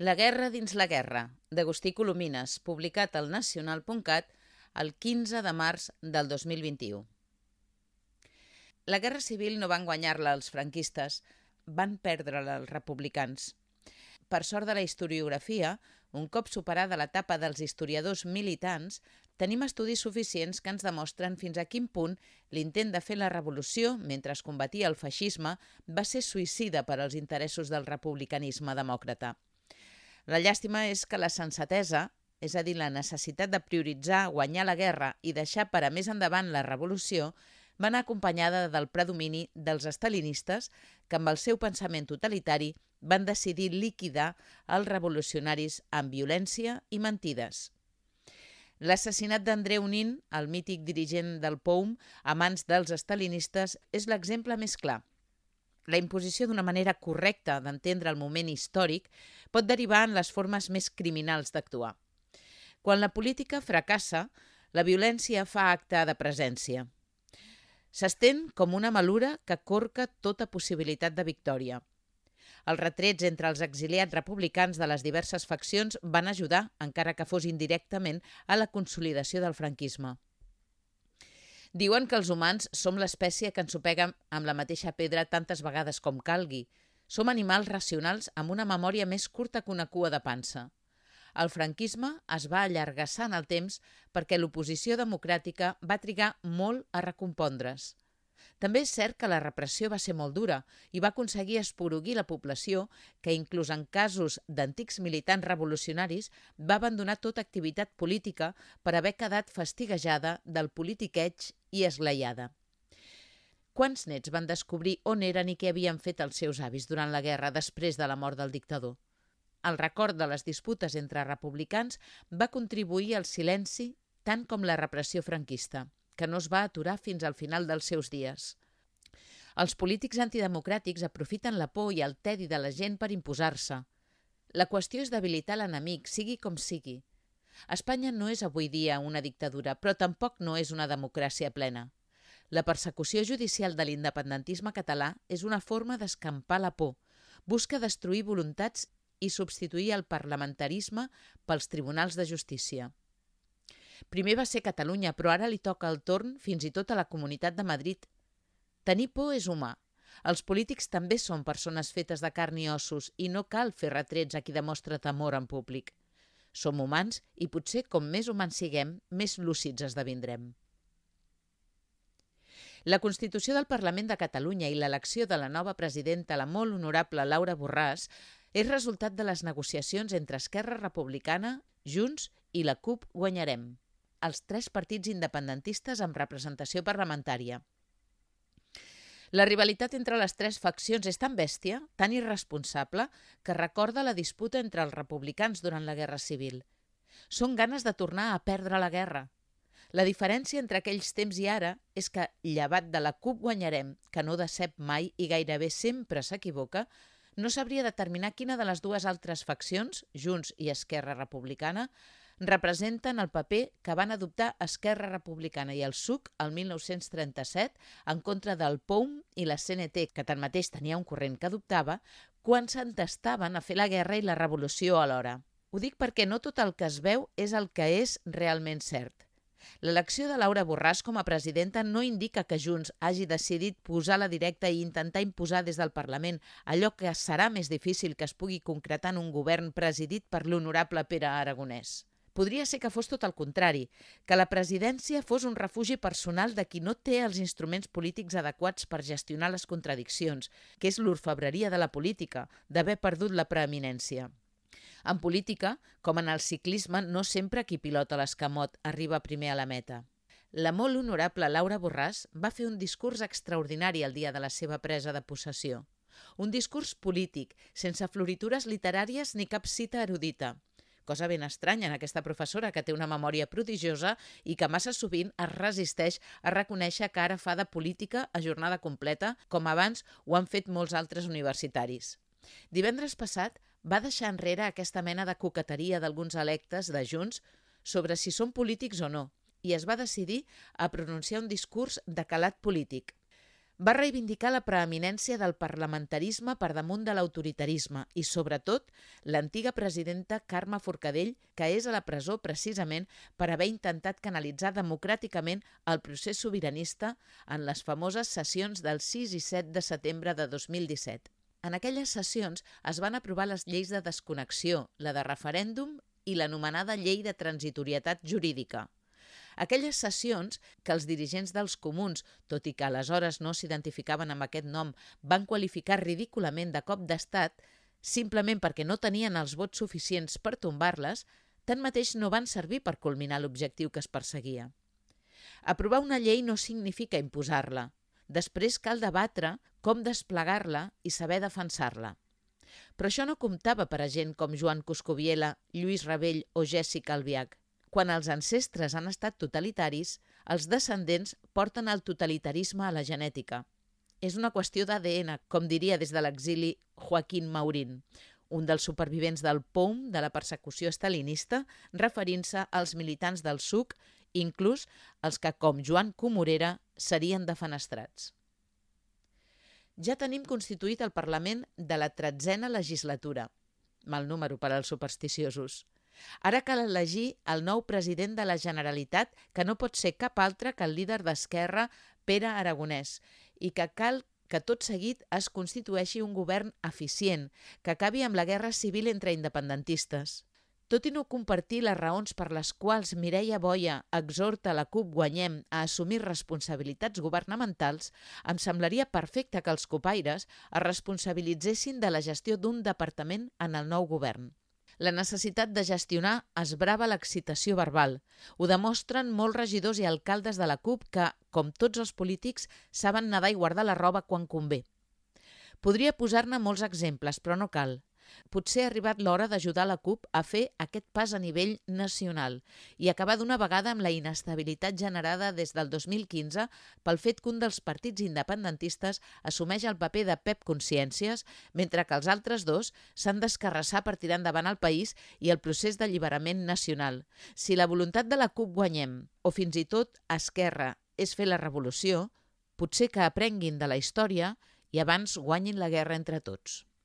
La guerra dins la guerra, d'Agustí Colomines, publicat al nacional.cat el 15 de març del 2021. La guerra civil no van guanyar-la els franquistes, van perdre-la els republicans. Per sort de la historiografia, un cop superada l'etapa dels historiadors militants, tenim estudis suficients que ens demostren fins a quin punt l'intent de fer la revolució, mentre es combatia el feixisme, va ser suïcida per als interessos del republicanisme demòcrata. La llàstima és que la sensatesa, és a dir, la necessitat de prioritzar guanyar la guerra i deixar per a més endavant la revolució, va anar acompanyada del predomini dels estalinistes que amb el seu pensament totalitari van decidir liquidar els revolucionaris amb violència i mentides. L'assassinat d'Andreu Nin, el mític dirigent del POUM, a mans dels estalinistes, és l'exemple més clar. La imposició d'una manera correcta d'entendre el moment històric pot derivar en les formes més criminals d'actuar. Quan la política fracassa, la violència fa acte de presència. S'estén com una malura que corca tota possibilitat de victòria. Els retrets entre els exiliats republicans de les diverses faccions van ajudar, encara que fos indirectament, a la consolidació del franquisme. Diuen que els humans som l'espècie que ens sopega amb la mateixa pedra tantes vegades com calgui. Som animals racionals amb una memòria més curta que una cua de pansa. El franquisme es va allargassar en el temps perquè l'oposició democràtica va trigar molt a recompondre's. També és cert que la repressió va ser molt dura i va aconseguir esporuguir la població que, inclús en casos d'antics militants revolucionaris, va abandonar tota activitat política per haver quedat fastiguejada del politiqueig i esglaiada. Quants nets van descobrir on eren i què havien fet els seus avis durant la guerra després de la mort del dictador? El record de les disputes entre republicans va contribuir al silenci tant com la repressió franquista que no es va aturar fins al final dels seus dies. Els polítics antidemocràtics aprofiten la por i el tedi de la gent per imposar-se. La qüestió és debilitar l'enemic, sigui com sigui. Espanya no és avui dia una dictadura, però tampoc no és una democràcia plena. La persecució judicial de l'independentisme català és una forma d'escampar la por. Busca destruir voluntats i substituir el parlamentarisme pels tribunals de justícia. Primer va ser Catalunya, però ara li toca el torn fins i tot a la Comunitat de Madrid. Tenir por és humà. Els polítics també són persones fetes de carn i ossos i no cal fer retrets a qui demostra temor en públic. Som humans i potser com més humans siguem, més lúcids esdevindrem. La Constitució del Parlament de Catalunya i l'elecció de la nova presidenta, la molt honorable Laura Borràs, és resultat de les negociacions entre Esquerra Republicana, Junts i la CUP Guanyarem els tres partits independentistes amb representació parlamentària. La rivalitat entre les tres faccions és tan bèstia, tan irresponsable, que recorda la disputa entre els republicans durant la Guerra Civil. Són ganes de tornar a perdre la guerra. La diferència entre aquells temps i ara és que, llevat de la CUP guanyarem, que no decep mai i gairebé sempre s'equivoca, no sabria determinar quina de les dues altres faccions, Junts i Esquerra Republicana, representen el paper que van adoptar Esquerra Republicana i el SUC el 1937 en contra del POUM i la CNT, que tanmateix tenia un corrent que adoptava, quan s'entestaven a fer la guerra i la revolució alhora. Ho dic perquè no tot el que es veu és el que és realment cert. L'elecció de Laura Borràs com a presidenta no indica que Junts hagi decidit posar la directa i intentar imposar des del Parlament allò que serà més difícil que es pugui concretar en un govern presidit per l'honorable Pere Aragonès. Podria ser que fos tot el contrari, que la presidència fos un refugi personal de qui no té els instruments polítics adequats per gestionar les contradiccions, que és l'orfebreria de la política, d'haver perdut la preeminència. En política, com en el ciclisme, no sempre qui pilota l'escamot arriba primer a la meta. La molt honorable Laura Borràs va fer un discurs extraordinari el dia de la seva presa de possessió. Un discurs polític, sense floritures literàries ni cap cita erudita, cosa ben estranya en aquesta professora que té una memòria prodigiosa i que massa sovint es resisteix a reconèixer que ara fa de política a jornada completa, com abans ho han fet molts altres universitaris. Divendres passat va deixar enrere aquesta mena de coqueteria d'alguns electes de Junts sobre si són polítics o no, i es va decidir a pronunciar un discurs de calat polític. Va reivindicar la preeminència del parlamentarisme per damunt de l'autoritarisme i, sobretot, l'antiga presidenta Carme Forcadell, que és a la presó precisament per haver intentat canalitzar democràticament el procés sobiranista en les famoses sessions del 6 i 7 de setembre de 2017. En aquelles sessions es van aprovar les lleis de desconnexió, la de referèndum i l'anomenada llei de transitorietat jurídica. Aquelles sessions que els dirigents dels comuns, tot i que aleshores no s'identificaven amb aquest nom, van qualificar ridículament de cop d'estat, simplement perquè no tenien els vots suficients per tombar-les, tanmateix no van servir per culminar l'objectiu que es perseguia. Aprovar una llei no significa imposar-la. Després cal debatre com desplegar-la i saber defensar-la. Però això no comptava per a gent com Joan Coscoviela, Lluís Rebell o Jessica Albiach. Quan els ancestres han estat totalitaris, els descendents porten el totalitarisme a la genètica. És una qüestió d'ADN, com diria des de l'exili Joaquín Maurín, un dels supervivents del POUM de la persecució estalinista, referint-se als militants del SUC, inclús els que, com Joan Comorera, serien defenestrats. Ja tenim constituït el Parlament de la tretzena legislatura, mal número per als supersticiosos. Ara cal elegir el nou president de la Generalitat, que no pot ser cap altre que el líder d'Esquerra, Pere Aragonès, i que cal que tot seguit es constitueixi un govern eficient, que acabi amb la guerra civil entre independentistes. Tot i no compartir les raons per les quals Mireia Boia exhorta la CUP Guanyem a assumir responsabilitats governamentals, em semblaria perfecte que els copaires es responsabilitzessin de la gestió d'un departament en el nou govern. La necessitat de gestionar esbrava l'excitació verbal. Ho demostren molts regidors i alcaldes de la CUP que, com tots els polítics, saben nedar i guardar la roba quan convé. Podria posar-ne molts exemples, però no cal potser ha arribat l'hora d'ajudar la CUP a fer aquest pas a nivell nacional i acabar d'una vegada amb la inestabilitat generada des del 2015 pel fet que un dels partits independentistes assumeix el paper de Pep Consciències, mentre que els altres dos s'han d'escarrassar per tirar endavant el país i el procés d'alliberament nacional. Si la voluntat de la CUP guanyem, o fins i tot Esquerra, és fer la revolució, potser que aprenguin de la història i abans guanyin la guerra entre tots.